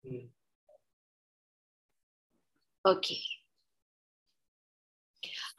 Okay.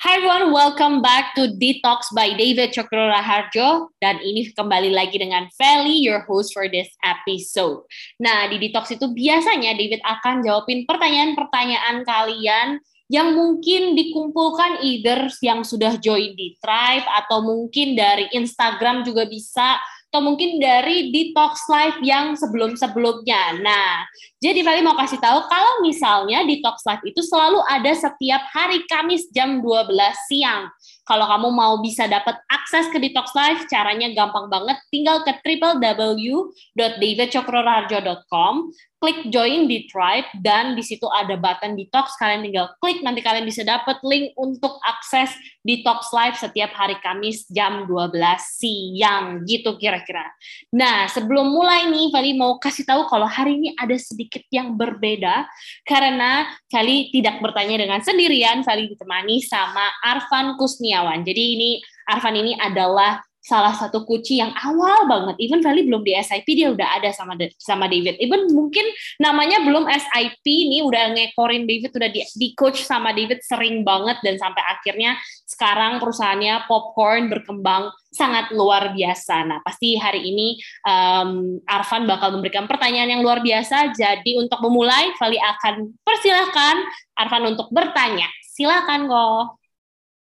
Hi everyone, welcome back to Detox by David Cokro Raharjo dan ini kembali lagi dengan Feli, your host for this episode. Nah, di Detox itu biasanya David akan jawabin pertanyaan-pertanyaan kalian yang mungkin dikumpulkan either yang sudah join di Tribe atau mungkin dari Instagram juga bisa atau mungkin dari detox live yang sebelum-sebelumnya. Nah, jadi Feli mau kasih tahu kalau misalnya detox live itu selalu ada setiap hari Kamis jam 12 siang. Kalau kamu mau bisa dapat akses ke detox live, caranya gampang banget. Tinggal ke www.davidcokroraharjo.com klik join di tribe dan di situ ada button detox kalian tinggal klik nanti kalian bisa dapat link untuk akses detox live setiap hari Kamis jam 12 siang gitu kira-kira. Nah, sebelum mulai nih Feli mau kasih tahu kalau hari ini ada sedikit yang berbeda karena Feli tidak bertanya dengan sendirian, Feli ditemani sama Arfan Kusniawan. Jadi ini Arfan ini adalah salah satu kunci yang awal banget. Even Feli belum di SIP dia udah ada sama sama David. Even mungkin namanya belum SIP nih udah ngekorin David udah di, di coach sama David sering banget dan sampai akhirnya sekarang perusahaannya Popcorn berkembang sangat luar biasa. Nah pasti hari ini um, Arfan bakal memberikan pertanyaan yang luar biasa. Jadi untuk memulai Feli akan persilahkan Arfan untuk bertanya. Silakan kok.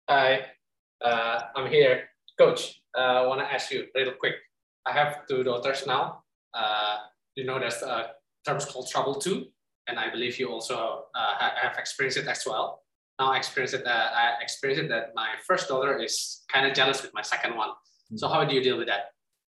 Hi, uh, I'm here, Coach. uh, want to ask you real quick. I have two daughters now. Uh, you know, there's a terms called trouble two, and I believe you also uh, have experienced it as well. Now I experienced it. Uh, I experienced it that my first daughter is kind of jealous with my second one. So how do you deal with that?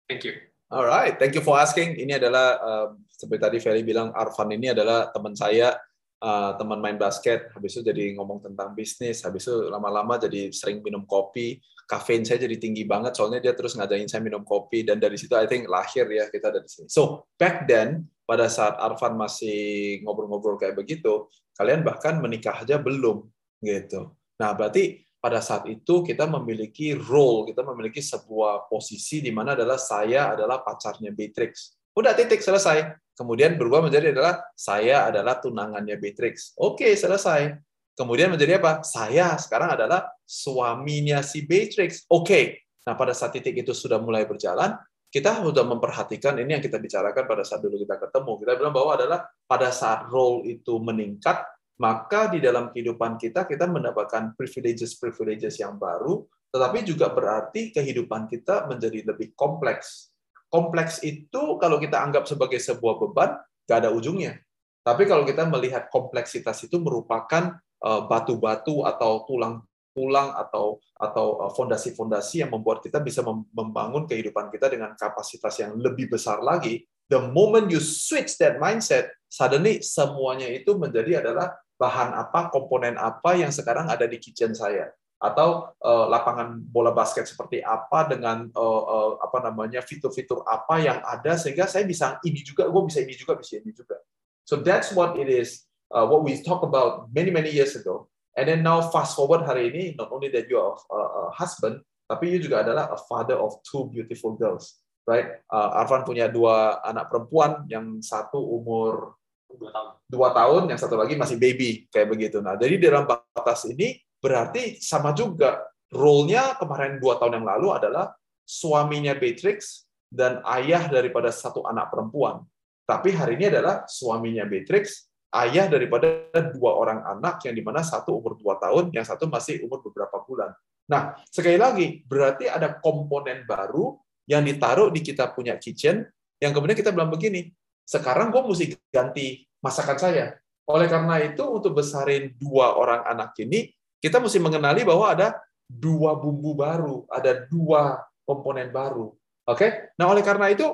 Thank you. Alright, thank you for asking. Ini adalah uh, seperti tadi Ferry bilang, Arfan ini adalah teman saya, uh, teman main basket. Habis itu jadi ngomong tentang bisnis. Habis itu lama-lama jadi sering minum kopi kafein saya jadi tinggi banget soalnya dia terus ngajakin saya minum kopi dan dari situ I think lahir ya kita dari sini. So back then pada saat Arfan masih ngobrol-ngobrol kayak begitu, kalian bahkan menikah aja belum gitu. Nah berarti pada saat itu kita memiliki role, kita memiliki sebuah posisi di mana adalah saya adalah pacarnya Beatrix. Udah titik selesai. Kemudian berubah menjadi adalah saya adalah tunangannya Beatrix. Oke, selesai. Kemudian menjadi apa? Saya sekarang adalah suaminya si Beatrix. Oke. Nah, pada saat titik itu sudah mulai berjalan, kita sudah memperhatikan ini yang kita bicarakan pada saat dulu kita ketemu. Kita bilang bahwa adalah pada saat role itu meningkat, maka di dalam kehidupan kita kita mendapatkan privileges-privileges yang baru, tetapi juga berarti kehidupan kita menjadi lebih kompleks. Kompleks itu kalau kita anggap sebagai sebuah beban, nggak ada ujungnya. Tapi kalau kita melihat kompleksitas itu merupakan Eh, batu-batu atau tulang-tulang atau atau eh, fondasi-fondasi yang membuat kita bisa membangun kehidupan kita dengan kapasitas yang lebih besar lagi. The moment you switch that mindset, suddenly semuanya itu menjadi adalah bahan apa, komponen apa yang sekarang ada di kitchen saya atau uh, lapangan bola basket seperti apa dengan uh, uh, apa namanya fitur-fitur apa yang ada sehingga saya bisa ini juga, gue bisa ini juga, bisa ini juga. So that's what it is uh, what we talked about many many years ago. And then now fast forward hari ini, not only that you are a, a husband, tapi you juga adalah a father of two beautiful girls, right? Uh, Arfan punya dua anak perempuan, yang satu umur dua tahun. dua tahun, yang satu lagi masih baby, kayak begitu. Nah, jadi dalam batas ini berarti sama juga role-nya kemarin dua tahun yang lalu adalah suaminya Beatrix dan ayah daripada satu anak perempuan. Tapi hari ini adalah suaminya Beatrix ayah daripada dua orang anak yang di mana satu umur dua tahun, yang satu masih umur beberapa bulan. Nah, sekali lagi, berarti ada komponen baru yang ditaruh di kita punya kitchen, yang kemudian kita bilang begini, sekarang gue mesti ganti masakan saya. Oleh karena itu, untuk besarin dua orang anak ini, kita mesti mengenali bahwa ada dua bumbu baru, ada dua komponen baru. Oke? Nah, oleh karena itu,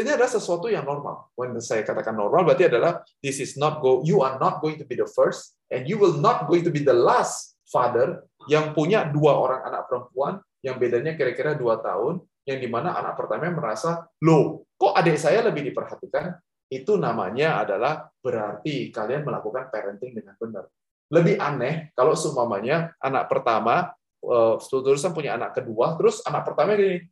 ini adalah sesuatu yang normal. When saya katakan normal, berarti adalah this is not go. You are not going to be the first, and you will not going to be the last father yang punya dua orang anak perempuan yang bedanya kira-kira dua tahun, yang di mana anak pertama merasa, loh, kok adik saya lebih diperhatikan? Itu namanya adalah berarti kalian melakukan parenting dengan benar. Lebih aneh kalau seumpamanya anak pertama, uh, terusan punya anak kedua, terus anak pertama gini,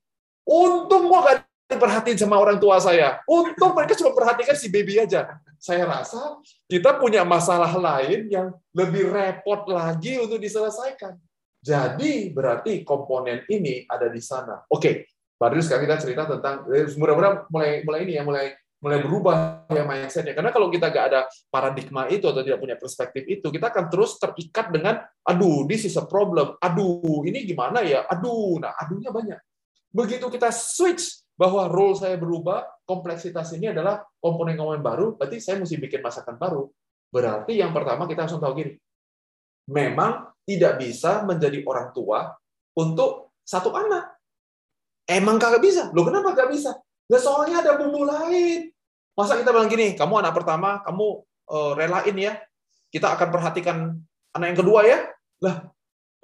untung gua gak diperhatiin sama orang tua saya. Untung mereka cuma perhatikan si baby aja. saya rasa kita punya masalah lain yang lebih repot lagi untuk diselesaikan. Jadi berarti komponen ini ada di sana. Oke, baru sekarang kita cerita tentang eh, mudah-mudahan mulai mulai ini ya mulai mulai berubah ya mindsetnya. Karena kalau kita nggak ada paradigma itu atau tidak punya perspektif itu, kita akan terus terikat dengan, aduh, this is a problem, aduh, ini gimana ya, aduh, nah, aduhnya banyak. Begitu kita switch bahwa role saya berubah, kompleksitas ini adalah komponen-komponen baru, berarti saya mesti bikin masakan baru. Berarti yang pertama kita harus tahu gini, memang tidak bisa menjadi orang tua untuk satu anak. Emang kagak bisa. Loh kenapa kagak bisa? Nah, soalnya ada bumbu lain. Masa kita bilang gini, kamu anak pertama, kamu uh, relain ya, kita akan perhatikan anak yang kedua ya. Lah,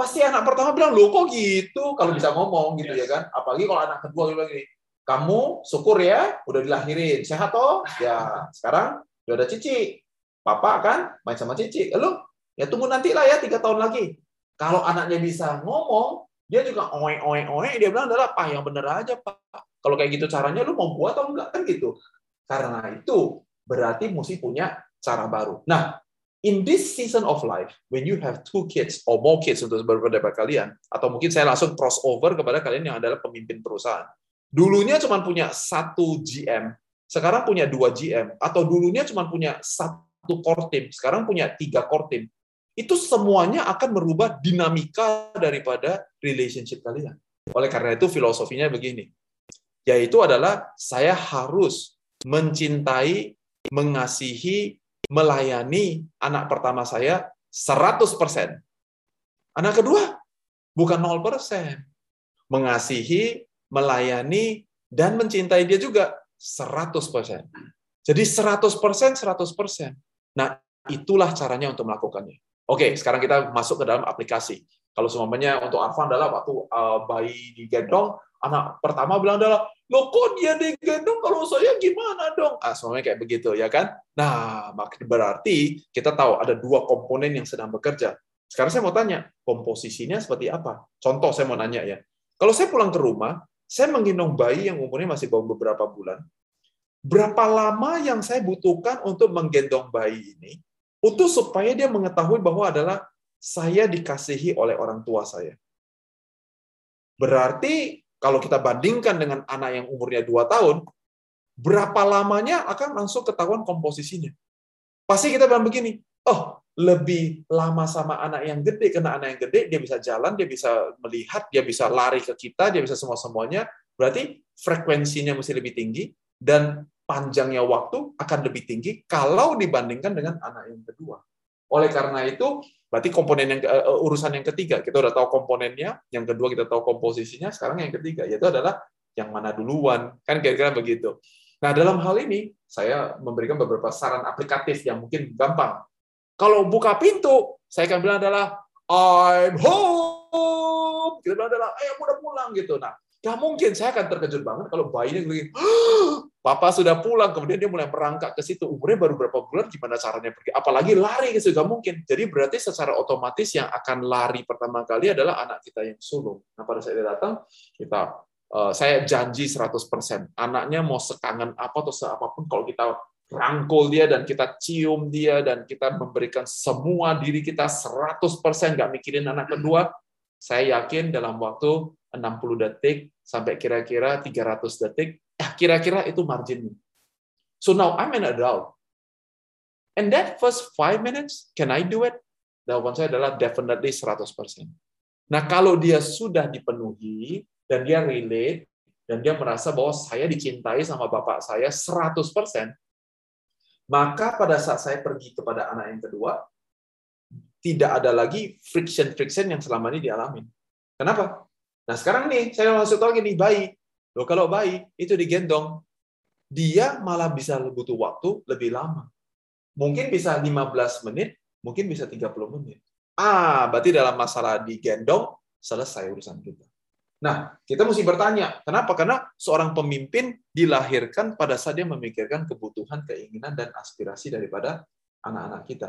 pasti anak pertama bilang, lo kok gitu? Kalau bisa ngomong gitu ya kan. Apalagi kalau anak kedua bilang gini, kamu syukur ya, udah dilahirin. Sehat toh? Ya, sekarang udah ada cici. Papa kan main sama cici. Lalu, ya tunggu nanti lah ya, tiga tahun lagi. Kalau anaknya bisa ngomong, dia juga oe oe oe dia bilang adalah pak yang bener aja pak kalau kayak gitu caranya lu mau buat atau enggak? Kan gitu. Karena itu berarti mesti punya cara baru. Nah in this season of life when you have two kids or more kids untuk beberapa kalian atau mungkin saya langsung crossover kepada kalian yang adalah pemimpin perusahaan. Dulunya cuma punya satu GM sekarang punya dua GM atau dulunya cuma punya satu core team sekarang punya tiga core team. Itu semuanya akan merubah dinamika daripada relationship kalian. Oleh karena itu filosofinya begini, yaitu adalah saya harus mencintai, mengasihi, melayani anak pertama saya 100%. Anak kedua bukan 0%. Mengasihi, melayani, dan mencintai dia juga 100%. Jadi 100%, 100%. Nah, itulah caranya untuk melakukannya. Oke, sekarang kita masuk ke dalam aplikasi. Kalau semuanya untuk Arfan adalah waktu uh, bayi digendong, anak pertama bilang adalah, lo kok dia digendong kalau saya gimana dong? Ah, semuanya kayak begitu, ya kan? Nah, berarti kita tahu ada dua komponen yang sedang bekerja. Sekarang saya mau tanya, komposisinya seperti apa? Contoh saya mau nanya ya. Kalau saya pulang ke rumah, saya menggendong bayi yang umurnya masih baru beberapa bulan, berapa lama yang saya butuhkan untuk menggendong bayi ini untuk supaya dia mengetahui bahwa adalah saya dikasihi oleh orang tua saya. Berarti kalau kita bandingkan dengan anak yang umurnya 2 tahun, berapa lamanya akan langsung ketahuan komposisinya. Pasti kita bilang begini, oh lebih lama sama anak yang gede, karena anak yang gede dia bisa jalan, dia bisa melihat, dia bisa lari ke kita, dia bisa semua-semuanya, berarti frekuensinya mesti lebih tinggi, dan panjangnya waktu akan lebih tinggi kalau dibandingkan dengan anak yang kedua. Oleh karena itu, berarti komponen yang uh, urusan yang ketiga kita udah tahu komponennya, yang kedua kita tahu komposisinya, sekarang yang ketiga yaitu adalah yang mana duluan, kan kira-kira begitu. Nah, dalam hal ini saya memberikan beberapa saran aplikatif yang mungkin gampang. Kalau buka pintu, saya akan bilang adalah I'm home. Kita bilang adalah ayo udah pulang gitu. Nah, Gak mungkin, saya akan terkejut banget kalau bayinya begini, papa sudah pulang, kemudian dia mulai merangkak ke situ, umurnya baru berapa bulan, gimana caranya pergi? Apalagi lari ke situ, gak mungkin. Jadi berarti secara otomatis yang akan lari pertama kali adalah anak kita yang sulung. Nah pada saat dia datang, kita uh, saya janji 100%, anaknya mau sekangen apa atau seapapun, kalau kita rangkul dia dan kita cium dia dan kita memberikan semua diri kita 100% gak mikirin anak kedua, saya yakin dalam waktu 60 detik sampai kira-kira 300 detik, eh, kira-kira itu marginnya. So now I'm an adult. And that first five minutes, can I do it? Jawaban saya adalah definitely 100%. Nah, kalau dia sudah dipenuhi, dan dia relate, dan dia merasa bahwa saya dicintai sama bapak saya 100%, maka pada saat saya pergi kepada anak yang kedua, tidak ada lagi friction-friction yang selama ini dialami. Kenapa? Nah sekarang nih saya masuk lagi nih bayi. Loh kalau bayi itu digendong, dia malah bisa butuh waktu lebih lama. Mungkin bisa 15 menit, mungkin bisa 30 menit. Ah, berarti dalam masalah digendong selesai urusan kita. Nah, kita mesti bertanya, kenapa? Karena seorang pemimpin dilahirkan pada saat dia memikirkan kebutuhan, keinginan, dan aspirasi daripada anak-anak kita.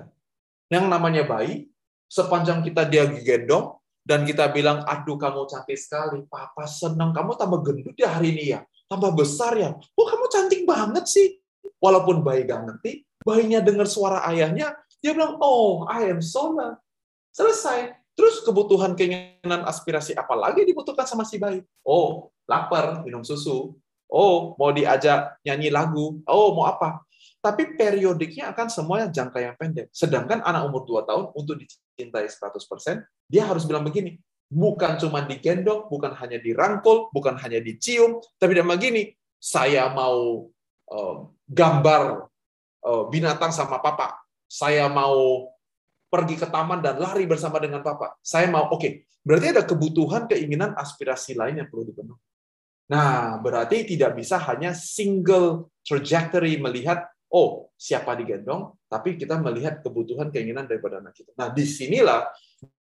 Yang namanya bayi, sepanjang kita dia digendong, dan kita bilang, aduh kamu cantik sekali, papa senang, kamu tambah gendut ya hari ini ya, tambah besar ya, oh kamu cantik banget sih. Walaupun bayi gak ngerti, bayinya dengar suara ayahnya, dia bilang, oh, I am so loved. Selesai. Terus kebutuhan, keinginan, aspirasi apa lagi dibutuhkan sama si bayi? Oh, lapar, minum susu. Oh, mau diajak nyanyi lagu. Oh, mau apa? Tapi periodiknya akan semuanya jangka yang pendek. Sedangkan anak umur 2 tahun untuk dicintai 100%, dia harus bilang begini, bukan cuma digendong, bukan hanya dirangkul, bukan hanya dicium, tapi dia begini, saya mau uh, gambar uh, binatang sama papa, saya mau pergi ke taman dan lari bersama dengan papa. Saya mau, oke, okay. berarti ada kebutuhan, keinginan, aspirasi lain yang perlu dipenuhi. Nah, berarti tidak bisa hanya single trajectory melihat oh siapa digendong, tapi kita melihat kebutuhan keinginan daripada anak kita. Nah di sinilah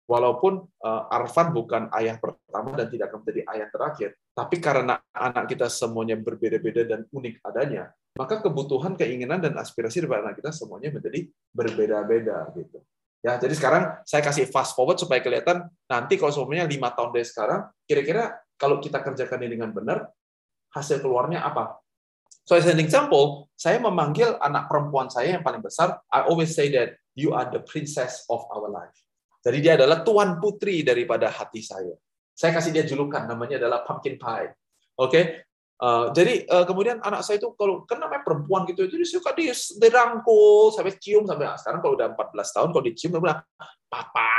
walaupun uh, Arfan bukan ayah pertama dan tidak akan menjadi ayah terakhir, tapi karena anak kita semuanya berbeda-beda dan unik adanya, maka kebutuhan, keinginan dan aspirasi daripada anak kita semuanya menjadi berbeda-beda gitu. Ya, jadi sekarang saya kasih fast forward supaya kelihatan nanti kalau semuanya lima tahun dari sekarang, kira-kira kalau kita kerjakan ini dengan benar, hasil keluarnya apa? So as an example, saya memanggil anak perempuan saya yang paling besar, I always say that you are the princess of our life. Jadi dia adalah tuan putri daripada hati saya. Saya kasih dia julukan, namanya adalah pumpkin pie. Oke, okay? Uh, jadi uh, kemudian anak saya itu kalau kan namanya perempuan gitu, jadi suka dia dirangkul sampai cium sampai nah, sekarang kalau udah 14 tahun kalau dicium dia bilang papa,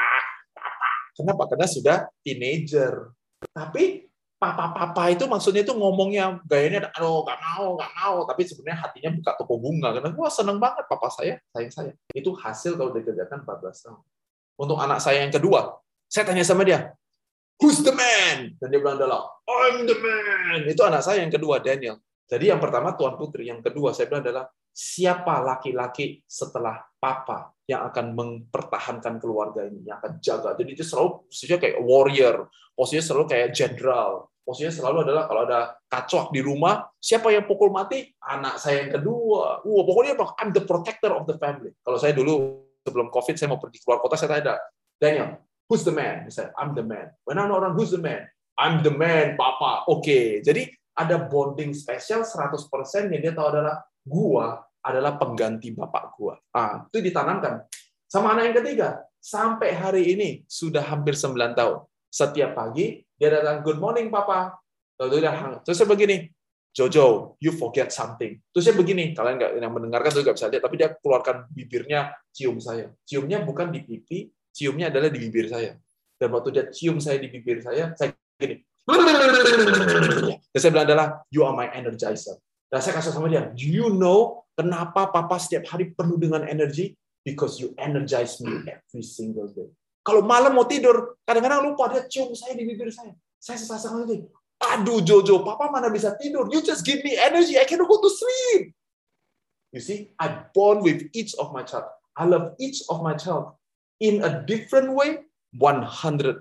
papa. Kenapa? Karena sudah teenager. Tapi papa-papa itu maksudnya itu ngomongnya gayanya aduh nggak mau nggak mau. Tapi sebenarnya hatinya buka toko bunga karena wah seneng banget papa saya sayang saya. Itu hasil kalau dikerjakan 14 tahun. Untuk anak saya yang kedua saya tanya sama dia who's the man? Dan dia bilang adalah I'm the man. Itu anak saya yang kedua Daniel. Jadi yang pertama tuan putri. Yang kedua saya bilang adalah siapa laki-laki setelah papa yang akan mempertahankan keluarga ini, yang akan jaga. Jadi dia selalu posisinya kayak warrior, posisinya selalu kayak general, posisinya selalu adalah kalau ada kacok di rumah, siapa yang pukul mati? Anak saya yang kedua. Wah, pokoknya? I'm the protector of the family. Kalau saya dulu sebelum COVID saya mau pergi keluar kota, saya tanya, Daniel, who's the man? Said, I'm the man. When I'm orang, who's the man? I'm the man, papa. Oke, okay. jadi ada bonding spesial 100% yang dia tahu adalah gua adalah pengganti bapak gua. Ah, itu ditanamkan. Sama anak yang ketiga, sampai hari ini sudah hampir 9 tahun. Setiap pagi dia datang, "Good morning, papa." Lalu dia terus saya begini, Jojo, you forget something. Terus saya begini, kalian nggak yang mendengarkan tuh nggak bisa lihat, tapi dia keluarkan bibirnya, cium saya. Ciumnya bukan di pipi, ciumnya adalah di bibir saya. Dan waktu dia cium saya di bibir saya, saya gini. Dan saya bilang adalah, you are my energizer. Dan saya kasih sama dia, do you know kenapa papa setiap hari penuh dengan energi? Because you energize me every single day. Kalau malam mau tidur, kadang-kadang lupa dia cium saya di bibir saya. Saya sesasang lagi. Aduh Jojo, papa mana bisa tidur? You just give me energy, I cannot go to sleep. You see, I bond with each of my child. I love each of my child in a different way, 100%.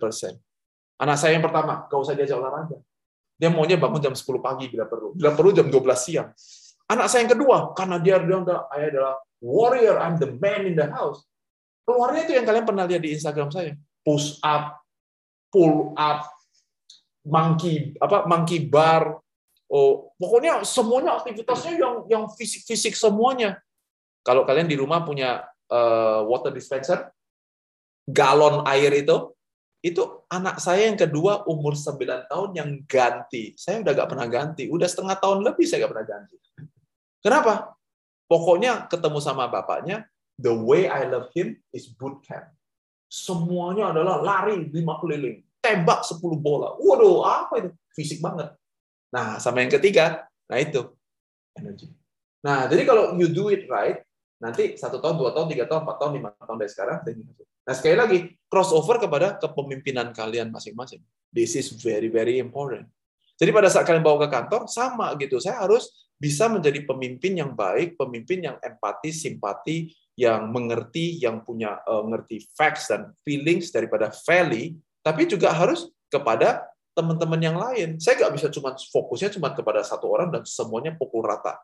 Anak saya yang pertama, gak usah diajak olahraga. Dia maunya bangun jam 10 pagi bila perlu. Bila perlu jam 12 siang. Anak saya yang kedua, karena dia adalah, ayah adalah warrior, I'm the man in the house. Keluarnya itu yang kalian pernah lihat di Instagram saya. Push up, pull up, monkey apa monkey bar. Oh, pokoknya semuanya aktivitasnya yang yang fisik-fisik semuanya. Kalau kalian di rumah punya uh, water dispenser, galon air itu, itu anak saya yang kedua umur 9 tahun yang ganti. Saya udah gak pernah ganti. Udah setengah tahun lebih saya gak pernah ganti. Kenapa? Pokoknya ketemu sama bapaknya, the way I love him is boot camp. Semuanya adalah lari lima keliling, tembak 10 bola. Waduh, apa itu? Fisik banget. Nah, sama yang ketiga, nah itu, energi. Nah, jadi kalau you do it right, nanti satu tahun, dua tahun, tiga tahun, empat tahun, lima tahun dari sekarang, Nah, sekali lagi, crossover kepada kepemimpinan kalian masing-masing. This is very, very important. Jadi pada saat kalian bawa ke kantor, sama gitu. Saya harus bisa menjadi pemimpin yang baik, pemimpin yang empati, simpati, yang mengerti, yang punya uh, ngerti facts dan feelings daripada value, tapi juga harus kepada teman-teman yang lain. Saya nggak bisa cuma fokusnya cuma kepada satu orang dan semuanya pukul rata.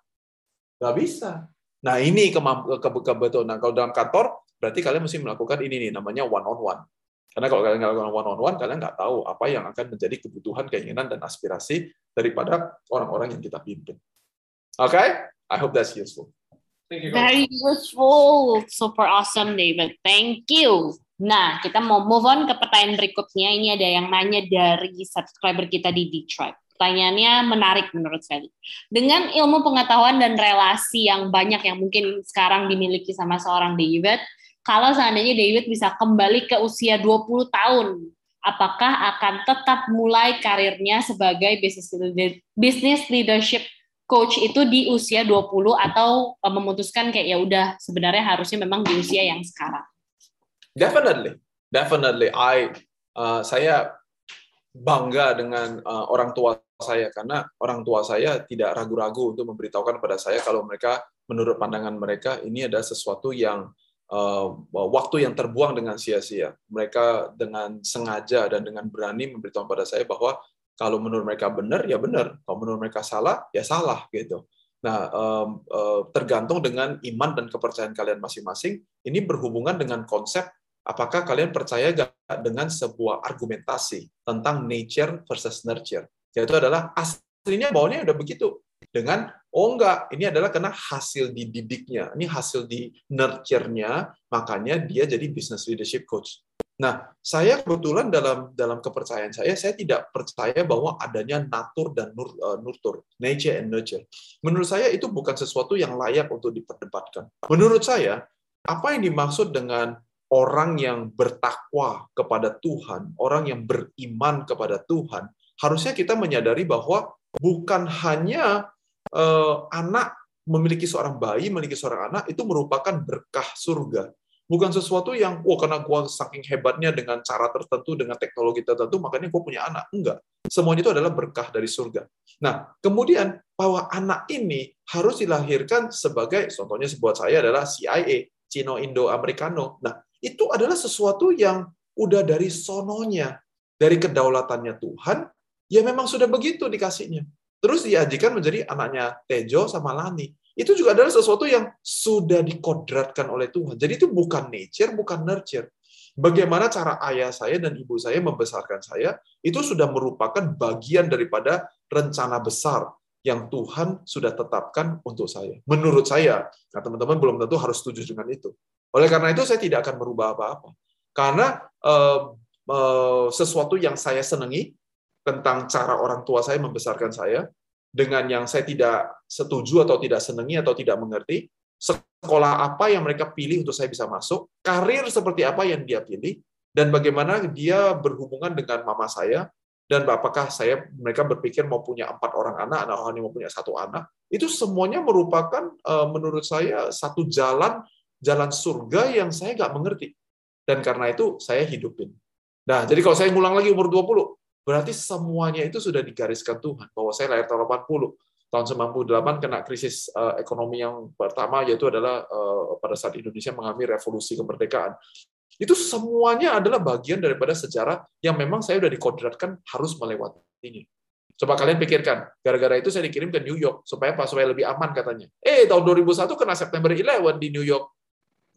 Nggak bisa. Nah ini kebetulan. Nah kalau dalam kantor berarti kalian mesti melakukan ini nih namanya one on one. Karena kalau kalian melakukan one on one, kalian nggak tahu apa yang akan menjadi kebutuhan, keinginan, dan aspirasi daripada orang-orang yang kita pimpin. Oke, okay? I hope that's useful. Thank you. Very useful. Super awesome, David. Thank you. Nah, kita mau move on ke pertanyaan berikutnya. Ini ada yang nanya dari subscriber kita di Detroit. Pertanyaannya menarik menurut saya. Dengan ilmu pengetahuan dan relasi yang banyak yang mungkin sekarang dimiliki sama seorang David, kalau seandainya David bisa kembali ke usia 20 tahun, apakah akan tetap mulai karirnya sebagai business business leadership coach itu di usia 20 atau eh, memutuskan kayak ya udah sebenarnya harusnya memang di usia yang sekarang? Definitely, definitely. I uh, saya bangga dengan uh, orang tua saya karena orang tua saya tidak ragu-ragu untuk memberitahukan kepada saya kalau mereka menurut pandangan mereka ini ada sesuatu yang uh, waktu yang terbuang dengan sia-sia. Mereka dengan sengaja dan dengan berani memberitahu pada saya bahwa kalau menurut mereka benar ya benar, kalau menurut mereka salah ya salah gitu. Nah, uh, tergantung dengan iman dan kepercayaan kalian masing-masing. Ini berhubungan dengan konsep apakah kalian percaya gak dengan sebuah argumentasi tentang nature versus nurture? Yaitu adalah aslinya bawahnya udah begitu. Dengan, oh enggak, ini adalah karena hasil dididiknya, ini hasil di nurture-nya, makanya dia jadi business leadership coach. Nah, saya kebetulan dalam dalam kepercayaan saya, saya tidak percaya bahwa adanya natur dan nur, uh, nurtur, nature and nurture. Menurut saya itu bukan sesuatu yang layak untuk diperdebatkan. Menurut saya, apa yang dimaksud dengan orang yang bertakwa kepada Tuhan, orang yang beriman kepada Tuhan, harusnya kita menyadari bahwa bukan hanya uh, anak memiliki seorang bayi, memiliki seorang anak itu merupakan berkah surga. Bukan sesuatu yang, wah karena gue saking hebatnya dengan cara tertentu, dengan teknologi tertentu, makanya gue punya anak. Enggak. Semuanya itu adalah berkah dari surga. Nah, kemudian bahwa anak ini harus dilahirkan sebagai, contohnya sebuah saya adalah CIA, Cino Indo Americano. Nah, itu adalah sesuatu yang udah dari sononya, dari kedaulatannya Tuhan, ya memang sudah begitu dikasihnya. Terus diajikan menjadi anaknya Tejo sama Lani. Itu juga adalah sesuatu yang sudah dikodratkan oleh Tuhan. Jadi itu bukan nature, bukan nurture. Bagaimana cara ayah saya dan ibu saya membesarkan saya, itu sudah merupakan bagian daripada rencana besar yang Tuhan sudah tetapkan untuk saya. Menurut saya, nah teman-teman belum tentu harus setuju dengan itu. Oleh karena itu, saya tidak akan merubah apa-apa. Karena uh, uh, sesuatu yang saya senangi tentang cara orang tua saya membesarkan saya, dengan yang saya tidak setuju atau tidak senangi atau tidak mengerti, sekolah apa yang mereka pilih untuk saya bisa masuk, karir seperti apa yang dia pilih, dan bagaimana dia berhubungan dengan mama saya, dan apakah saya mereka berpikir mau punya empat orang anak, anak orang mau punya satu anak, itu semuanya merupakan eh, menurut saya satu jalan jalan surga yang saya nggak mengerti. Dan karena itu saya hidupin. Nah, jadi kalau saya ngulang lagi umur 20, berarti semuanya itu sudah digariskan Tuhan. Bahwa saya lahir tahun 80, tahun 98 kena krisis uh, ekonomi yang pertama, yaitu adalah uh, pada saat Indonesia mengalami revolusi kemerdekaan. Itu semuanya adalah bagian daripada sejarah yang memang saya sudah dikodratkan harus melewati ini. Coba kalian pikirkan, gara-gara itu saya dikirim ke New York, supaya apa? Supaya lebih aman katanya. Eh, tahun 2001 kena September 11 di New York.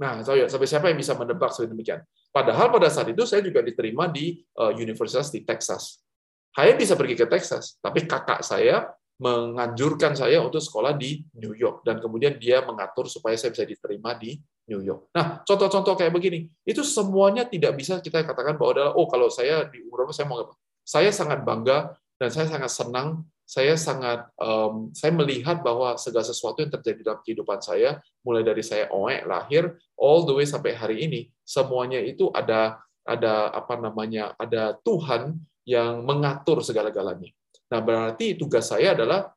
Nah, ya, sampai siapa yang bisa menebak seperti demikian? Padahal pada saat itu saya juga diterima di uh, universitas di Texas. Saya bisa pergi ke Texas, tapi kakak saya menganjurkan saya untuk sekolah di New York dan kemudian dia mengatur supaya saya bisa diterima di New York. Nah, contoh-contoh kayak begini, itu semuanya tidak bisa kita katakan bahwa adalah oh kalau saya di umur saya mau apa. Saya sangat bangga dan saya sangat senang saya sangat um, saya melihat bahwa segala sesuatu yang terjadi dalam kehidupan saya mulai dari saya oek lahir all the way sampai hari ini semuanya itu ada ada apa namanya ada Tuhan yang mengatur segala-galanya. Nah, berarti tugas saya adalah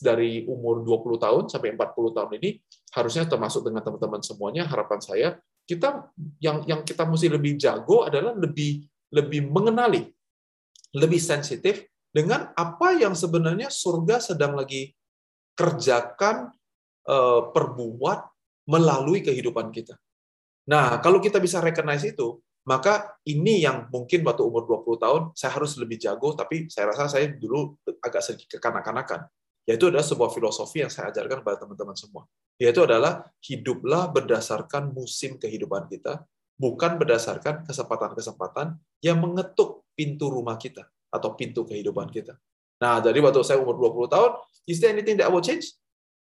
dari umur 20 tahun sampai 40 tahun ini harusnya termasuk dengan teman-teman semuanya harapan saya kita yang yang kita mesti lebih jago adalah lebih lebih mengenali lebih sensitif dengan apa yang sebenarnya surga sedang lagi kerjakan, eh, perbuat melalui kehidupan kita. Nah, kalau kita bisa recognize itu, maka ini yang mungkin waktu umur 20 tahun saya harus lebih jago, tapi saya rasa saya dulu agak sedikit kekanak-kanakan. Yaitu adalah sebuah filosofi yang saya ajarkan kepada teman-teman semua. Yaitu adalah hiduplah berdasarkan musim kehidupan kita, bukan berdasarkan kesempatan-kesempatan yang mengetuk pintu rumah kita atau pintu kehidupan kita. Nah, jadi waktu saya umur 20 tahun, is there anything that I will change?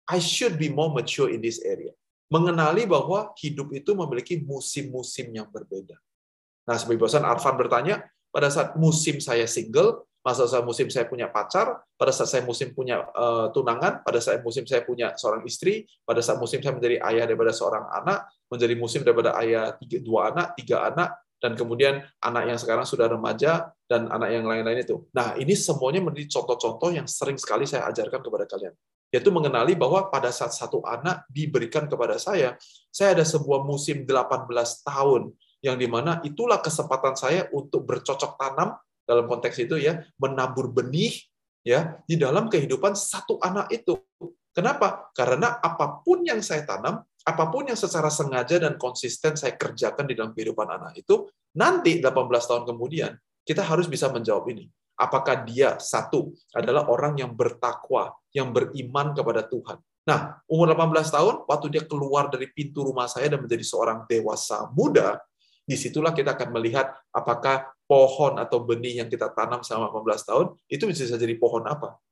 I should be more mature in this area. mengenali bahwa hidup itu memiliki musim-musim yang berbeda. Nah, sebagai bosan Arfan bertanya, pada saat musim saya single, masa saat musim saya punya pacar, pada saat saya musim punya uh, tunangan, pada saat musim saya punya seorang istri, pada saat musim saya menjadi ayah daripada seorang anak, menjadi musim daripada ayah tiga, dua anak, tiga anak, dan kemudian anak yang sekarang sudah remaja, dan anak yang lain-lain itu. Nah, ini semuanya menjadi contoh-contoh yang sering sekali saya ajarkan kepada kalian. Yaitu mengenali bahwa pada saat satu anak diberikan kepada saya, saya ada sebuah musim 18 tahun, yang di mana itulah kesempatan saya untuk bercocok tanam dalam konteks itu ya menabur benih ya di dalam kehidupan satu anak itu. Kenapa? Karena apa pun yang saya tanam, apa pun yang secara sengaja dan konsisten saya kerjakan di dalam kehidupan anak itu, nanti 18 tahun kemudian kita harus bisa menjawab ini. Apakah dia satu adalah orang yang bertakwa, yang beriman kepada Tuhan. Nah, umur 18 tahun, waktu dia keluar dari pintu rumah saya dan menjadi seorang dewasa muda, di situlah kita akan melihat apakah pohon atau benih yang kita tanam selama 18 tahun itu bisa jadi pohon apa.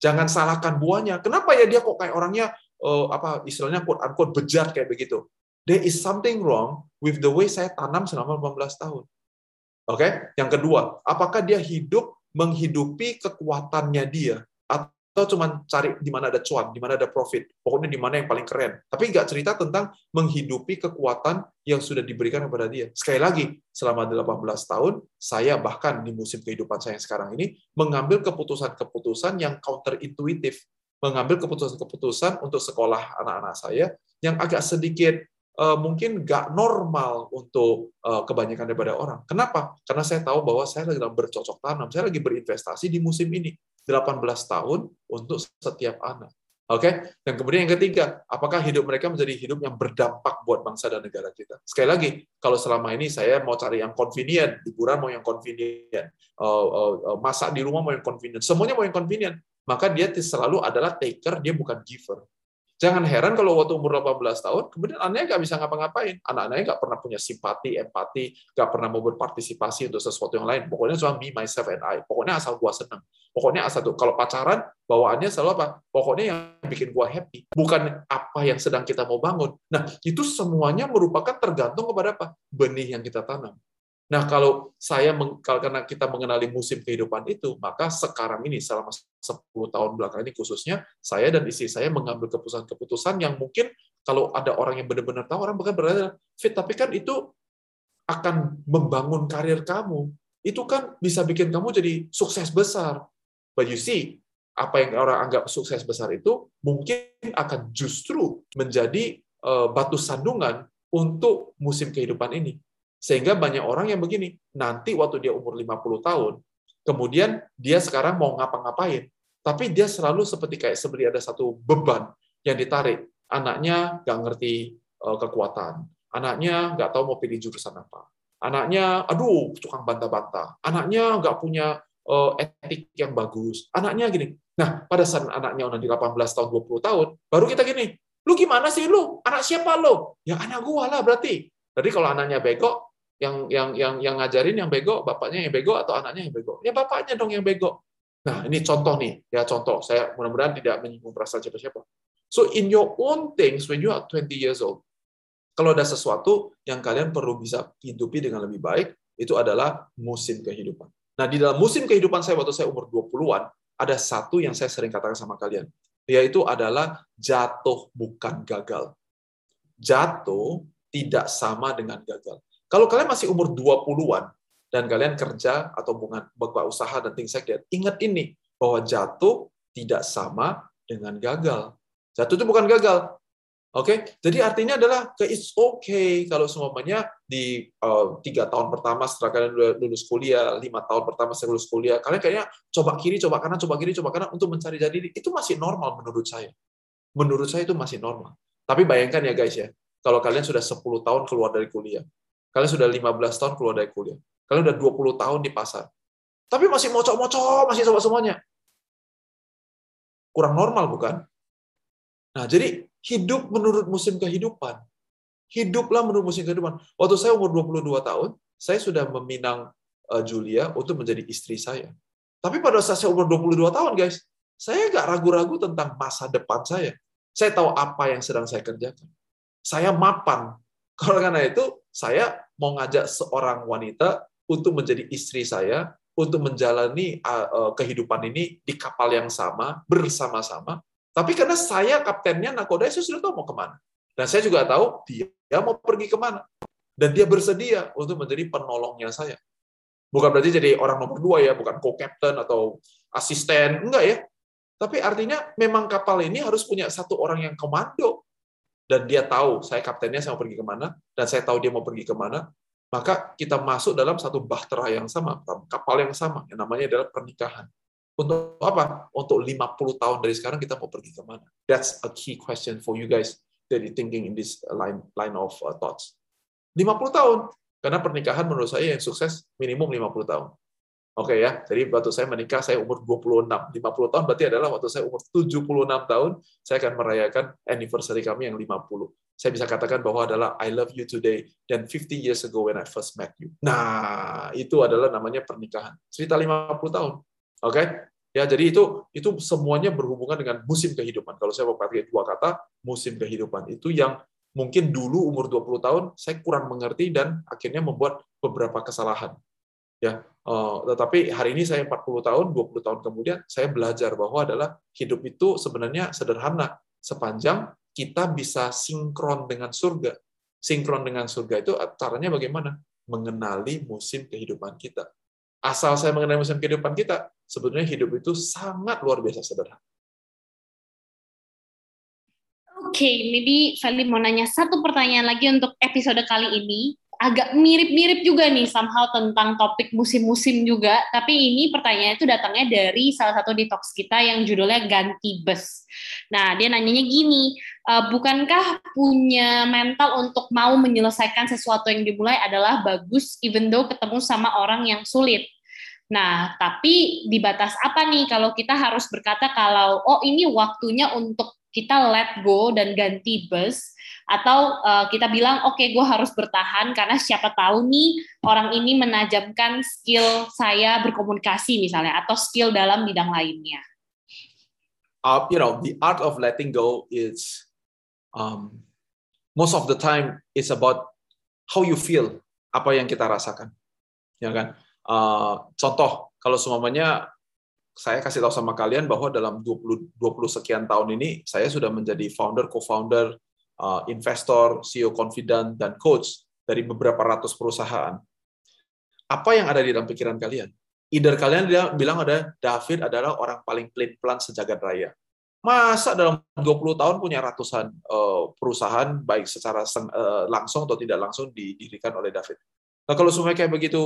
Jangan salahkan buahnya. Kenapa ya dia kok kayak orangnya uh, apa istilahnya quote unquote bejat kayak begitu. There is something wrong with the way saya tanam selama 18 tahun. Oke, okay? yang kedua, apakah dia hidup menghidupi kekuatannya dia atau cuma cari di mana ada cuan, di mana ada profit, pokoknya di mana yang paling keren. Tapi nggak cerita tentang menghidupi kekuatan yang sudah diberikan kepada dia. Sekali lagi, selama 18 tahun, saya bahkan di musim kehidupan saya yang sekarang ini, mengambil keputusan-keputusan yang counterintuitif. Mengambil keputusan-keputusan untuk sekolah anak-anak saya yang agak sedikit uh, mungkin nggak normal untuk uh, kebanyakan daripada orang. Kenapa? Karena saya tahu bahwa saya lagi bercocok tanam, saya lagi berinvestasi di musim ini. 18 tahun untuk setiap anak. Oke, okay? dan kemudian yang ketiga, apakah hidup mereka menjadi hidup yang berdampak buat bangsa dan negara kita? Sekali lagi, kalau selama ini saya mau cari yang convenient, liburan mau yang convenient, uh, masak di rumah mau yang convenient, semuanya mau yang convenient, maka dia selalu adalah taker, dia bukan giver. Jangan heran kalau waktu umur 18 tahun, kemudian anaknya nggak bisa ngapa-ngapain. Anak-anaknya nggak pernah punya simpati, empati, nggak pernah mau berpartisipasi untuk sesuatu yang lain. Pokoknya cuma me, myself, and I. Pokoknya asal gua senang. Pokoknya asal tuh. Kalau pacaran, bawaannya selalu apa? Pokoknya yang bikin gua happy. Bukan apa yang sedang kita mau bangun. Nah, itu semuanya merupakan tergantung kepada apa? Benih yang kita tanam. Nah, kalau saya karena kita mengenali musim kehidupan itu, maka sekarang ini selama 10 tahun belakang ini khususnya saya dan istri saya mengambil keputusan-keputusan yang mungkin kalau ada orang yang benar-benar tahu orang bahkan berada fit, tapi kan itu akan membangun karir kamu. Itu kan bisa bikin kamu jadi sukses besar. But you see, apa yang orang anggap sukses besar itu mungkin akan justru menjadi eh, batu sandungan untuk musim kehidupan ini sehingga banyak orang yang begini, nanti waktu dia umur 50 tahun, kemudian dia sekarang mau ngapa-ngapain, tapi dia selalu seperti kayak seperti ada satu beban yang ditarik. Anaknya nggak ngerti uh, kekuatan, anaknya nggak tahu mau pilih jurusan apa, anaknya, aduh, tukang bantah-bantah, anaknya nggak punya uh, etik yang bagus, anaknya gini. Nah, pada saat anaknya udah di 18 tahun, 20 tahun, baru kita gini, lu gimana sih lu? Anak siapa lo? Ya anak gua lah berarti. Jadi kalau anaknya bego, yang yang yang yang ngajarin yang bego, bapaknya yang bego atau anaknya yang bego? Ya bapaknya dong yang bego. Nah, ini contoh nih, ya contoh. Saya mudah-mudahan tidak menyinggung perasaan siapa-siapa. So in your own things when you are 20 years old, kalau ada sesuatu yang kalian perlu bisa hidupi dengan lebih baik, itu adalah musim kehidupan. Nah, di dalam musim kehidupan saya waktu saya umur 20-an, ada satu yang saya sering katakan sama kalian, yaitu adalah jatuh bukan gagal. Jatuh tidak sama dengan gagal. Kalau kalian masih umur 20-an dan kalian kerja atau buka usaha dan things like that, ingat ini bahwa jatuh tidak sama dengan gagal. Jatuh itu bukan gagal. Oke, okay? jadi artinya adalah ke it's okay kalau semuanya di uh, tiga tahun pertama setelah kalian lulus kuliah, lima tahun pertama setelah lulus kuliah, kalian kayaknya coba kiri, coba kanan, coba kiri, coba kanan untuk mencari jadi itu masih normal menurut saya. Menurut saya itu masih normal. Tapi bayangkan ya guys ya, kalau kalian sudah 10 tahun keluar dari kuliah, Kalian sudah 15 tahun keluar dari kuliah. Kalian sudah 20 tahun di pasar. Tapi masih mocok-mocok, masih coba semuanya. Kurang normal, bukan? Nah, jadi hidup menurut musim kehidupan. Hiduplah menurut musim kehidupan. Waktu saya umur 22 tahun, saya sudah meminang eh, Julia untuk menjadi istri saya. Tapi pada saat saya umur 22 tahun, guys, saya nggak ragu-ragu tentang masa depan saya. Saya tahu apa yang sedang saya kerjakan. Saya mapan. Karena itu, saya mau ngajak seorang wanita untuk menjadi istri saya, untuk menjalani uh, kehidupan ini di kapal yang sama, bersama-sama. Tapi karena saya kaptennya nakoda, saya sudah tahu mau ke mana. Dan saya juga tahu dia mau pergi ke mana. Dan dia bersedia untuk menjadi penolongnya saya. Bukan berarti jadi orang nomor dua ya, bukan co-captain atau asisten, enggak ya. Tapi artinya memang kapal ini harus punya satu orang yang komando. Dan dia tahu saya kaptennya saya mau pergi ke mana, dan saya tahu dia mau pergi ke mana, maka kita masuk dalam satu bahtera yang sama, kapal yang sama, yang namanya adalah pernikahan. Untuk apa? Untuk 50 tahun dari sekarang kita mau pergi ke mana? That's a key question for you guys that you thinking in this line line of uh, thoughts. 50 tahun, karena pernikahan menurut saya yang sukses minimum 50 tahun. Oke okay, ya, jadi waktu saya menikah saya umur 26. 50 tahun berarti adalah waktu saya umur 76 tahun, saya akan merayakan anniversary kami yang 50 saya bisa katakan bahwa adalah I love you today dan 50 years ago when I first met you. Nah, itu adalah namanya pernikahan. Cerita 50 tahun. Oke? Okay? Ya, jadi itu itu semuanya berhubungan dengan musim kehidupan. Kalau saya mau pakai dua kata, musim kehidupan itu yang mungkin dulu umur 20 tahun saya kurang mengerti dan akhirnya membuat beberapa kesalahan. Ya, uh, tetapi hari ini saya 40 tahun, 20 tahun kemudian saya belajar bahwa adalah hidup itu sebenarnya sederhana sepanjang kita bisa sinkron dengan surga. Sinkron dengan surga itu caranya bagaimana? Mengenali musim kehidupan kita. Asal saya mengenali musim kehidupan kita, sebetulnya hidup itu sangat luar biasa sederhana. Oke, okay, maybe Feli mau nanya satu pertanyaan lagi untuk episode kali ini agak mirip-mirip juga nih somehow tentang topik musim-musim juga, tapi ini pertanyaan itu datangnya dari salah satu detox kita yang judulnya ganti bus. Nah, dia nanyanya gini, e, bukankah punya mental untuk mau menyelesaikan sesuatu yang dimulai adalah bagus even though ketemu sama orang yang sulit? Nah, tapi di batas apa nih kalau kita harus berkata kalau oh ini waktunya untuk kita let go dan ganti bus atau uh, kita bilang oke okay, gue harus bertahan karena siapa tahu nih orang ini menajamkan skill saya berkomunikasi misalnya atau skill dalam bidang lainnya. Uh, you know, the art of letting go is um, most of the time it's about how you feel, apa yang kita rasakan, ya kan? Uh, contoh, kalau semuanya saya kasih tahu sama kalian bahwa dalam 20 20 sekian tahun ini saya sudah menjadi founder, co-founder, investor, CEO confident, dan coach dari beberapa ratus perusahaan. Apa yang ada di dalam pikiran kalian? Either kalian bilang ada David adalah orang paling pelin-pelan sejagat raya. Masa dalam 20 tahun punya ratusan uh, perusahaan, baik secara uh, langsung atau tidak langsung didirikan oleh David. Nah, kalau semuanya kayak begitu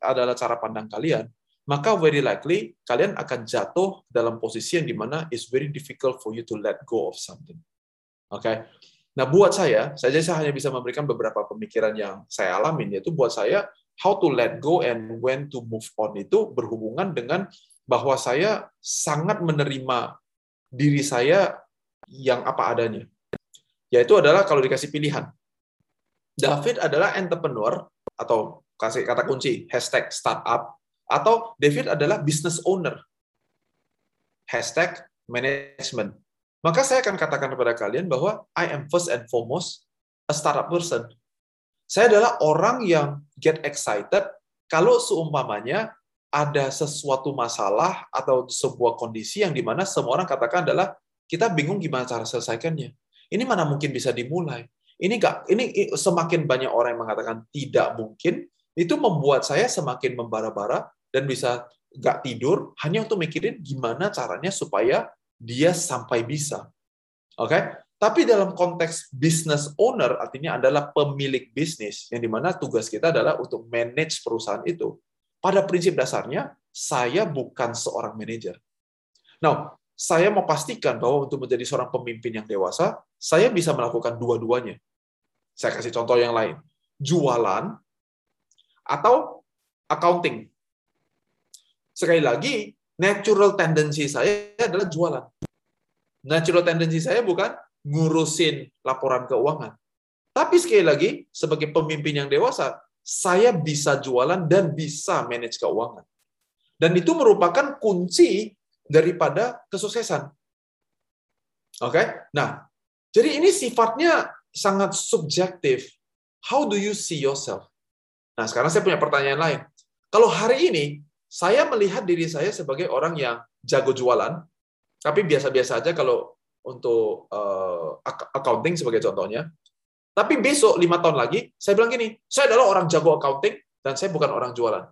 adalah cara pandang kalian, maka very likely kalian akan jatuh dalam posisi yang di mana it's very difficult for you to let go of something. Oke, okay? Nah, buat saya, saya saya hanya bisa memberikan beberapa pemikiran yang saya alami, yaitu buat saya, how to let go and when to move on itu berhubungan dengan bahwa saya sangat menerima diri saya yang apa adanya. Yaitu adalah kalau dikasih pilihan. David adalah entrepreneur atau kasih kata kunci hashtag startup atau David adalah business owner hashtag management maka saya akan katakan kepada kalian bahwa I am first and foremost a startup person. Saya adalah orang yang get excited kalau seumpamanya ada sesuatu masalah atau sebuah kondisi yang di mana semua orang katakan adalah kita bingung gimana cara selesaikannya. Ini mana mungkin bisa dimulai. Ini gak, ini semakin banyak orang yang mengatakan tidak mungkin, itu membuat saya semakin membara-bara dan bisa gak tidur hanya untuk mikirin gimana caranya supaya dia sampai bisa. Oke? Okay? Tapi dalam konteks business owner artinya adalah pemilik bisnis yang di mana tugas kita adalah untuk manage perusahaan itu. Pada prinsip dasarnya saya bukan seorang manajer. Nah, saya mau pastikan bahwa untuk menjadi seorang pemimpin yang dewasa, saya bisa melakukan dua-duanya. Saya kasih contoh yang lain. Jualan atau accounting. Sekali lagi, natural tendency saya adalah jualan. Natural tendency saya bukan ngurusin laporan keuangan. Tapi sekali lagi, sebagai pemimpin yang dewasa, saya bisa jualan dan bisa manage keuangan. Dan itu merupakan kunci daripada kesuksesan. Oke? Okay? Nah, jadi ini sifatnya sangat subjektif. How do you see yourself? Nah, sekarang saya punya pertanyaan lain. Kalau hari ini saya melihat diri saya sebagai orang yang jago jualan, tapi biasa-biasa aja kalau untuk uh, accounting sebagai contohnya. Tapi besok lima tahun lagi, saya bilang gini, saya adalah orang jago accounting dan saya bukan orang jualan.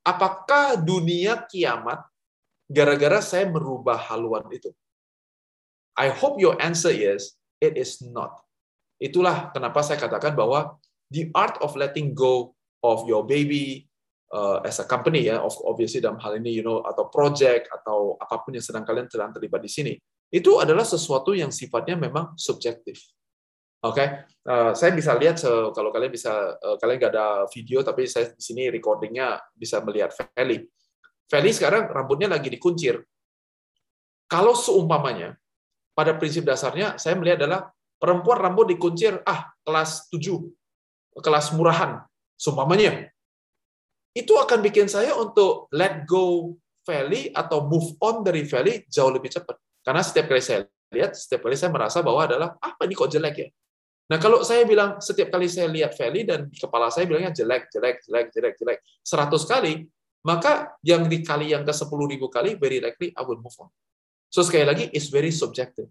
Apakah dunia kiamat gara-gara saya merubah haluan itu? I hope your answer is it is not. Itulah kenapa saya katakan bahwa the art of letting go of your baby uh, as a company ya, obviously dalam hal ini you know atau project atau apa pun yang sedang kalian sedang terlibat di sini, itu adalah sesuatu yang sifatnya memang subjektif. Oke, okay? uh, saya bisa lihat kalau kalian bisa uh, kalian nggak ada video tapi saya di sini recordingnya bisa melihat Feli. Feli sekarang rambutnya lagi dikuncir. Kalau seumpamanya pada prinsip dasarnya saya melihat adalah perempuan rambut dikuncir ah kelas 7, kelas murahan, seumpamanya itu akan bikin saya untuk let go Feli atau move on dari Feli jauh lebih cepat. Karena setiap kali saya lihat, setiap kali saya merasa bahwa adalah apa ini kok jelek ya. Nah kalau saya bilang setiap kali saya lihat Feli dan di kepala saya bilangnya jelek, jelek, jelek, jelek, jelek, 100 kali, maka yang dikali yang ke 10 ribu kali, very likely I will move on. So sekali lagi, it's very subjective.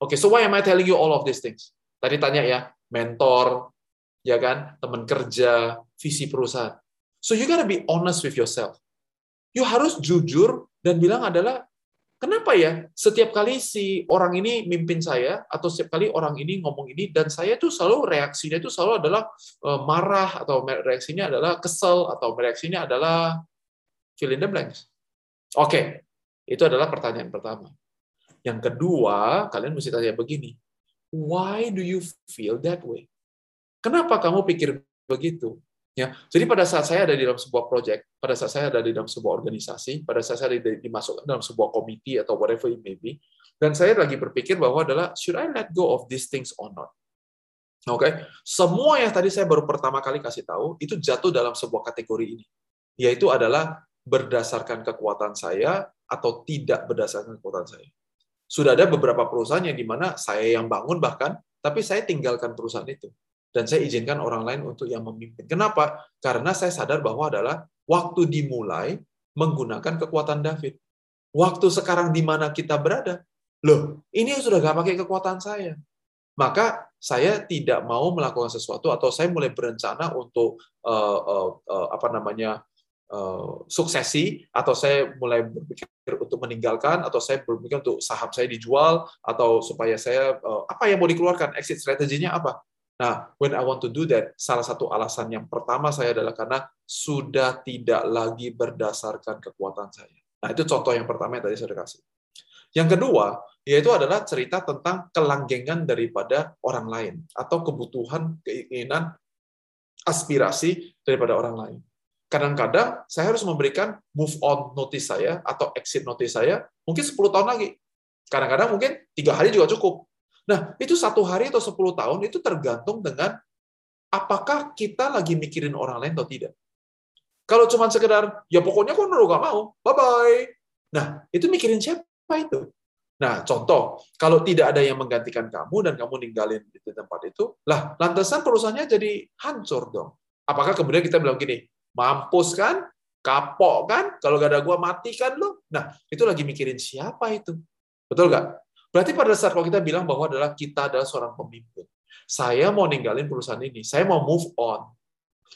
Oke, okay, so why am I telling you all of these things? Tadi tanya ya, mentor, ya kan, teman kerja, visi perusahaan. So you gotta be honest with yourself. You harus jujur dan bilang adalah kenapa ya setiap kali si orang ini mimpin saya atau setiap kali orang ini ngomong ini dan saya tuh selalu reaksinya itu selalu adalah uh, marah atau reaksinya adalah kesel atau reaksinya adalah fill in the blanks. Oke, okay. itu adalah pertanyaan pertama. Yang kedua, kalian mesti tanya begini. Why do you feel that way? Kenapa kamu pikir begitu? Ya, jadi pada saat saya ada di dalam sebuah project, pada saat saya ada di dalam sebuah organisasi, pada saat saya dimasukkan dalam sebuah komite atau whatever it may be, dan saya lagi berpikir bahwa adalah should I let go of these things or not? Oke, okay? semua yang tadi saya baru pertama kali kasih tahu itu jatuh dalam sebuah kategori ini, yaitu adalah berdasarkan kekuatan saya atau tidak berdasarkan kekuatan saya. Sudah ada beberapa perusahaan yang di mana saya yang bangun bahkan, tapi saya tinggalkan perusahaan itu dan saya izinkan orang lain untuk yang memimpin. Kenapa? Karena saya sadar bahwa adalah waktu dimulai menggunakan kekuatan David. Waktu sekarang di mana kita berada, loh, ini sudah gak pakai kekuatan saya. Maka saya tidak mau melakukan sesuatu atau saya mulai berencana untuk uh, uh, uh, apa namanya uh, suksesi atau saya mulai berpikir untuk meninggalkan atau saya berpikir untuk saham saya dijual atau supaya saya uh, apa yang mau dikeluarkan exit strateginya apa Nah, when I want to do that, salah satu alasan yang pertama saya adalah karena sudah tidak lagi berdasarkan kekuatan saya. Nah, itu contoh yang pertama yang tadi saya kasih. Yang kedua, yaitu adalah cerita tentang kelanggengan daripada orang lain atau kebutuhan, keinginan, aspirasi daripada orang lain. Kadang-kadang saya harus memberikan move on notice saya atau exit notice saya mungkin 10 tahun lagi. Kadang-kadang mungkin tiga hari juga cukup. Nah, itu satu hari atau sepuluh tahun itu tergantung dengan apakah kita lagi mikirin orang lain atau tidak. Kalau cuma sekedar, ya pokoknya kok lu gak mau, bye-bye. Nah, itu mikirin siapa itu? Nah, contoh, kalau tidak ada yang menggantikan kamu dan kamu ninggalin di tempat itu, lah lantasan perusahaannya jadi hancur dong. Apakah kemudian kita bilang gini, mampus kan, kapok kan, kalau gak ada gua mati kan lo? Nah, itu lagi mikirin siapa itu? Betul nggak? Berarti pada saat kalau kita bilang bahwa adalah kita adalah seorang pemimpin, saya mau ninggalin perusahaan ini, saya mau move on.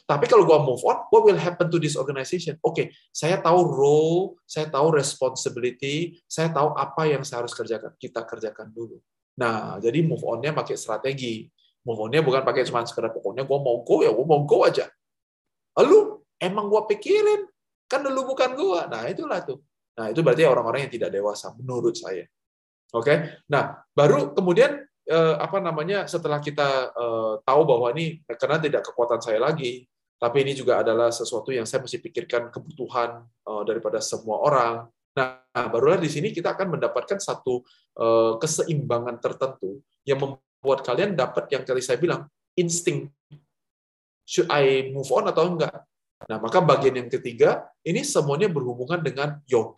Tapi kalau gua move on, what will happen to this organization? Oke, okay, saya tahu role, saya tahu responsibility, saya tahu apa yang saya harus kerjakan. Kita kerjakan dulu. Nah, jadi move on-nya pakai strategi. Move on-nya bukan pakai cuma sekedar pokoknya gua mau go ya, gua mau go aja. Lalu emang gua pikirin, kan dulu bukan gua. Nah, itulah tuh. Nah, itu berarti orang-orang yang tidak dewasa menurut saya. Oke, okay? nah baru kemudian eh, apa namanya setelah kita eh, tahu bahwa ini karena tidak kekuatan saya lagi, tapi ini juga adalah sesuatu yang saya mesti pikirkan kebutuhan eh, daripada semua orang. Nah, barulah di sini kita akan mendapatkan satu eh, keseimbangan tertentu yang membuat kalian dapat yang tadi saya bilang insting. Should I move on atau enggak? Nah, maka bagian yang ketiga ini semuanya berhubungan dengan your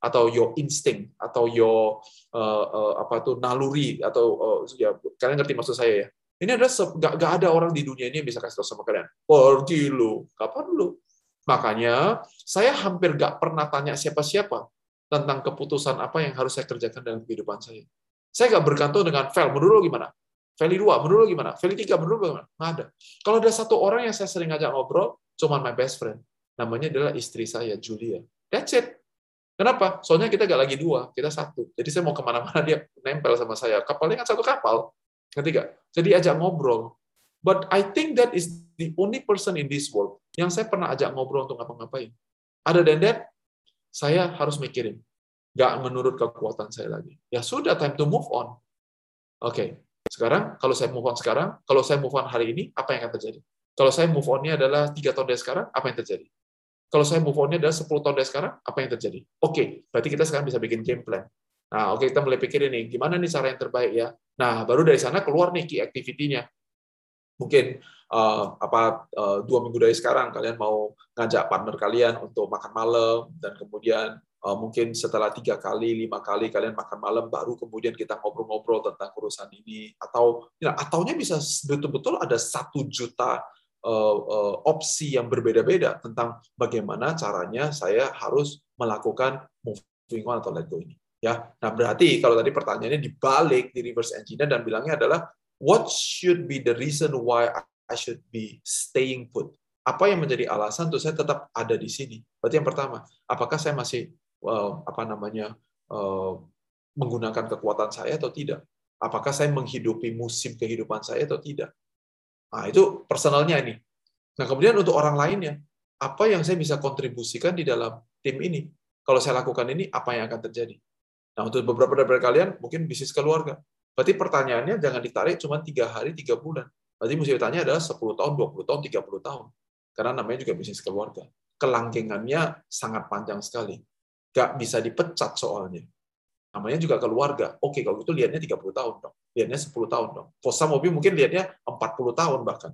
atau your instinct atau your uh, uh, apa tuh naluri atau uh, ya kalian ngerti maksud saya ya ini adalah gak, gak ada orang di dunia ini yang bisa kasih tahu sama kalian pergi lu kapan lu makanya saya hampir gak pernah tanya siapa-siapa tentang keputusan apa yang harus saya kerjakan dalam kehidupan saya saya gak bergantung dengan file menurut lo gimana Feli 2, menurut lo gimana? Feli 3, menurut lo gimana? Nggak ada. Kalau ada satu orang yang saya sering ngajak ngobrol, cuma my best friend. Namanya adalah istri saya, Julia. That's it. Kenapa? Soalnya kita gak lagi dua, kita satu. Jadi saya mau ke mana-mana dia nempel sama saya. Kapalnya kan satu kapal. Ketiga. Jadi ajak ngobrol. But I think that is the only person in this world yang saya pernah ajak ngobrol untuk ngapa-ngapain. Ada dan that, saya harus mikirin. Gak menurut kekuatan saya lagi. Ya sudah, time to move on. Oke, okay. sekarang kalau saya move on sekarang, kalau saya move on hari ini, apa yang akan terjadi? Kalau saya move on-nya adalah tiga tahun dari sekarang, apa yang terjadi? Kalau saya move on-nya adalah 10 tahun dari sekarang, apa yang terjadi? Oke, okay, berarti kita sekarang bisa bikin game plan. Nah, oke okay, kita mulai pikir ini, gimana nih cara yang terbaik ya? Nah, baru dari sana keluar nih key activity-nya. Mungkin uh, apa uh, dua minggu dari sekarang kalian mau ngajak partner kalian untuk makan malam dan kemudian uh, mungkin setelah tiga kali lima kali kalian makan malam baru kemudian kita ngobrol-ngobrol tentang urusan ini atau ya, ataunya bisa betul-betul ada satu juta opsi yang berbeda-beda tentang bagaimana caranya saya harus melakukan moving on atau let go ini. Ya, nah berarti kalau tadi pertanyaannya dibalik di reverse engineer dan bilangnya adalah what should be the reason why I should be staying put? Apa yang menjadi alasan untuk saya tetap ada di sini? Berarti yang pertama, apakah saya masih uh, apa namanya uh, menggunakan kekuatan saya atau tidak? Apakah saya menghidupi musim kehidupan saya atau tidak? Nah, itu personalnya ini. Nah, kemudian untuk orang lainnya, apa yang saya bisa kontribusikan di dalam tim ini? Kalau saya lakukan ini, apa yang akan terjadi? Nah, untuk beberapa dari kalian, mungkin bisnis keluarga. Berarti pertanyaannya jangan ditarik cuma tiga hari, tiga bulan. Berarti mesti ditanya adalah 10 tahun, 20 tahun, 30 tahun. Karena namanya juga bisnis keluarga. Kelanggengannya sangat panjang sekali. Gak bisa dipecat soalnya namanya juga keluarga. Oke, kalau itu lihatnya 30 tahun dong. Lihatnya 10 tahun dong. Fosa mobil mungkin lihatnya 40 tahun bahkan.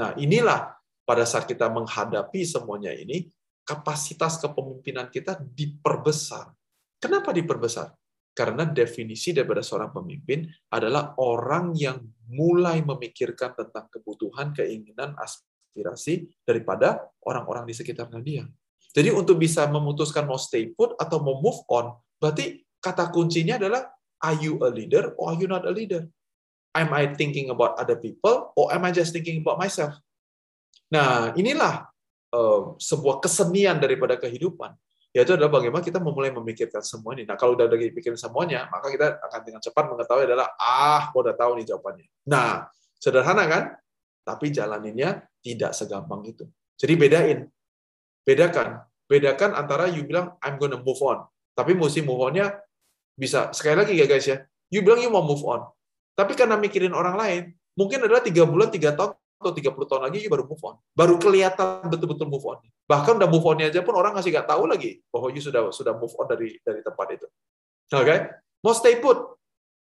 Nah, inilah pada saat kita menghadapi semuanya ini, kapasitas kepemimpinan kita diperbesar. Kenapa diperbesar? Karena definisi daripada seorang pemimpin adalah orang yang mulai memikirkan tentang kebutuhan, keinginan, aspirasi daripada orang-orang di sekitarnya dia. Jadi untuk bisa memutuskan mau stay put atau mau move on, berarti kata kuncinya adalah are you a leader or are you not a leader? Am I thinking about other people or am I just thinking about myself? Nah, inilah uh, sebuah kesenian daripada kehidupan. Yaitu adalah bagaimana kita memulai memikirkan semua ini. Nah, kalau udah lagi pikirin semuanya, maka kita akan dengan cepat mengetahui adalah, ah, gua udah tahu nih jawabannya. Nah, sederhana kan? Tapi jalaninnya tidak segampang itu. Jadi bedain. Bedakan. Bedakan antara you bilang, I'm gonna move on. Tapi mesti move on-nya bisa. Sekali lagi ya guys ya. You bilang you mau move on. Tapi karena mikirin orang lain mungkin adalah tiga bulan tiga tahun atau 30 tahun lagi you baru move on. Baru kelihatan betul-betul move on. Bahkan udah move onnya aja pun orang ngasih nggak tahu lagi bahwa you sudah sudah move on dari dari tempat itu. Oke? Okay? mau stay put.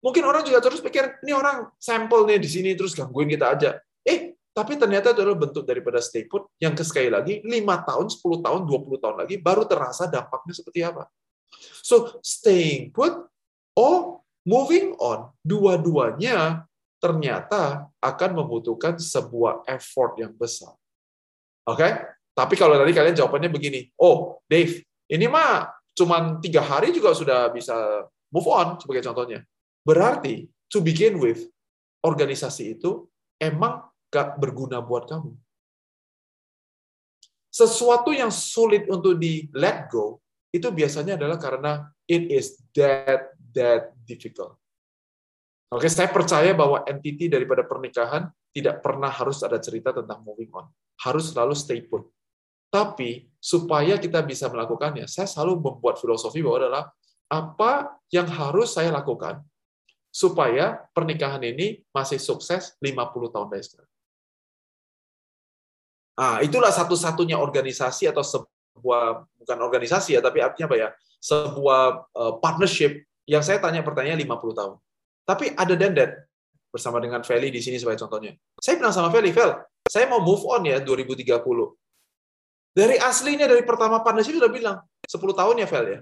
Mungkin orang juga terus pikir ini orang sampel nih di sini terus gangguin kita aja. Eh tapi ternyata itu adalah bentuk daripada stay put yang ke sekali lagi 5 tahun, 10 tahun, 20 tahun lagi baru terasa dampaknya seperti apa. So staying put or moving on, dua-duanya ternyata akan membutuhkan sebuah effort yang besar. Oke? Okay? Tapi kalau tadi kalian jawabannya begini, oh Dave, ini mah cuma tiga hari juga sudah bisa move on sebagai contohnya. Berarti to begin with, organisasi itu emang gak berguna buat kamu. Sesuatu yang sulit untuk di let go itu biasanya adalah karena it is that that difficult. Oke, saya percaya bahwa entity daripada pernikahan tidak pernah harus ada cerita tentang moving on. Harus selalu stay put. Tapi supaya kita bisa melakukannya, saya selalu membuat filosofi bahwa adalah apa yang harus saya lakukan supaya pernikahan ini masih sukses 50 tahun dari sekarang. Nah, itulah satu-satunya organisasi atau sebuah bukan organisasi ya, tapi artinya apa ya? Sebuah uh, partnership yang saya tanya pertanyaan 50 tahun. Tapi ada dan bersama dengan Feli di sini sebagai contohnya. Saya bilang sama Feli, Fel, saya mau move on ya 2030. Dari aslinya dari pertama partnership sudah bilang 10 tahun ya Fel ya.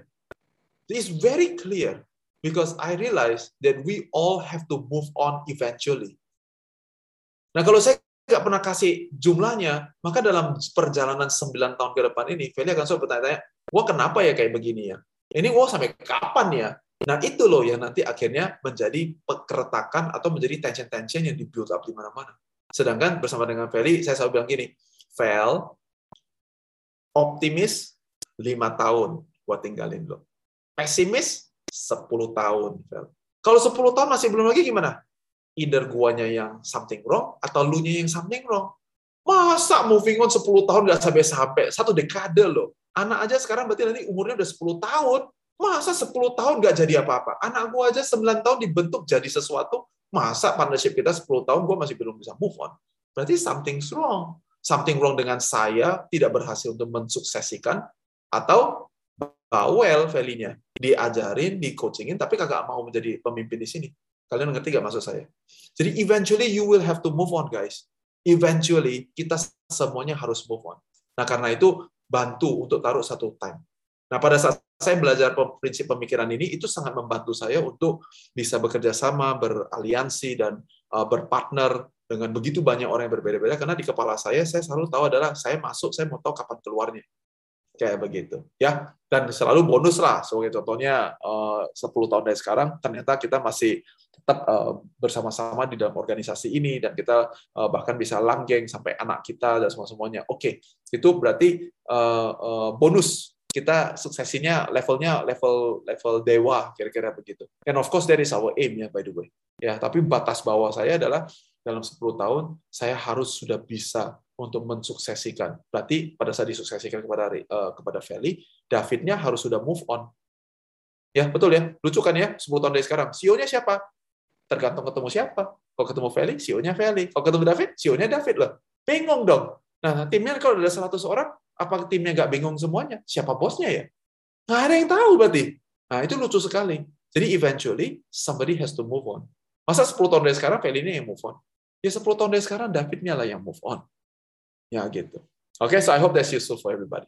It's very clear because I realize that we all have to move on eventually. Nah, kalau saya nggak pernah kasih jumlahnya, maka dalam perjalanan 9 tahun ke depan ini, Feli akan selalu bertanya, wah kenapa ya kayak begini ya? Ini wah sampai kapan ya? Nah itu loh yang nanti akhirnya menjadi perkeretakan atau menjadi tension-tension yang di-build up di mana-mana. Sedangkan bersama dengan Feli, saya selalu bilang gini, Fel, optimis 5 tahun, gua tinggalin lo. Pesimis 10 tahun, Fel. Kalau 10 tahun masih belum lagi gimana? Either guanya yang something wrong atau lu nya yang something wrong. Masa moving on 10 tahun nggak sampai-sampai? Satu dekade loh. Anak aja sekarang berarti nanti umurnya udah 10 tahun. Masa 10 tahun nggak jadi apa-apa? Anak gua aja 9 tahun dibentuk jadi sesuatu. Masa partnership kita 10 tahun gua masih belum bisa move on? Berarti something's wrong. Something wrong dengan saya tidak berhasil untuk mensuksesikan atau bawel value-nya. Diajarin, di coachingin, tapi kagak mau menjadi pemimpin di sini. Kalian ngerti gak maksud saya? Jadi eventually you will have to move on, guys. Eventually kita semuanya harus move on. Nah karena itu bantu untuk taruh satu time. Nah pada saat saya belajar prinsip pemikiran ini, itu sangat membantu saya untuk bisa bekerja sama, beraliansi, dan uh, berpartner dengan begitu banyak orang yang berbeda-beda. Karena di kepala saya, saya selalu tahu adalah saya masuk, saya mau tahu kapan keluarnya kayak begitu ya dan selalu bonus lah sebagai contohnya eh, uh, 10 tahun dari sekarang ternyata kita masih tetap uh, bersama-sama di dalam organisasi ini dan kita uh, bahkan bisa langgeng sampai anak kita dan semua semuanya oke itu berarti bonus kita suksesinya levelnya level level dewa kira-kira begitu. And of course that is our aim ya by the way. Ya, tapi batas bawah saya adalah dalam 10 tahun saya harus sudah bisa untuk mensuksesikan. Berarti pada saat disuksesikan kepada uh, kepada Feli, Davidnya harus sudah move on. Ya, betul ya. Lucu kan ya? 10 tahun dari sekarang. CEO-nya siapa? Tergantung ketemu siapa. Kalau ketemu Feli, CEO-nya Feli. Kalau ketemu David, CEO-nya David loh. Bingung dong. Nah, timnya kalau ada 100 orang, apa timnya nggak bingung semuanya? Siapa bosnya ya? Nggak ada yang tahu berarti. Nah, itu lucu sekali. Jadi eventually, somebody has to move on. Masa 10 tahun dari sekarang, Feli ini yang move on? Ya 10 tahun dari sekarang, Davidnya lah yang move on. Ya gitu. Oke, okay, so I hope that's useful for everybody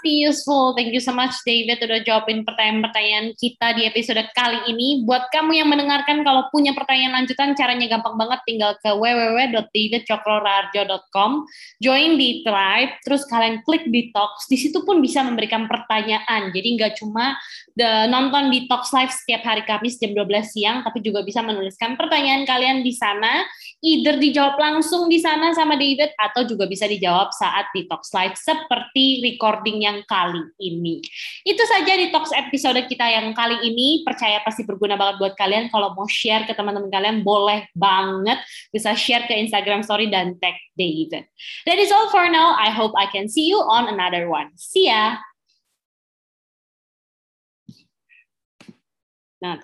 pasti useful. Thank you so much David udah jawabin pertanyaan-pertanyaan kita di episode kali ini. Buat kamu yang mendengarkan kalau punya pertanyaan lanjutan caranya gampang banget tinggal ke www.davidcokrorarjo.com, join di Tribe, terus kalian klik di Talks. Di situ pun bisa memberikan pertanyaan. Jadi nggak cuma the, nonton di Talks Live setiap hari Kamis jam 12 siang, tapi juga bisa menuliskan pertanyaan kalian di sana. Either dijawab langsung di sana sama David atau juga bisa dijawab saat di Talks Live seperti recording yang kali ini. Itu saja di Talks episode kita yang kali ini. Percaya pasti berguna banget buat kalian. Kalau mau share ke teman-teman kalian, boleh banget. Bisa share ke Instagram story dan tag David. That is all for now. I hope I can see you on another one. See ya! Nah,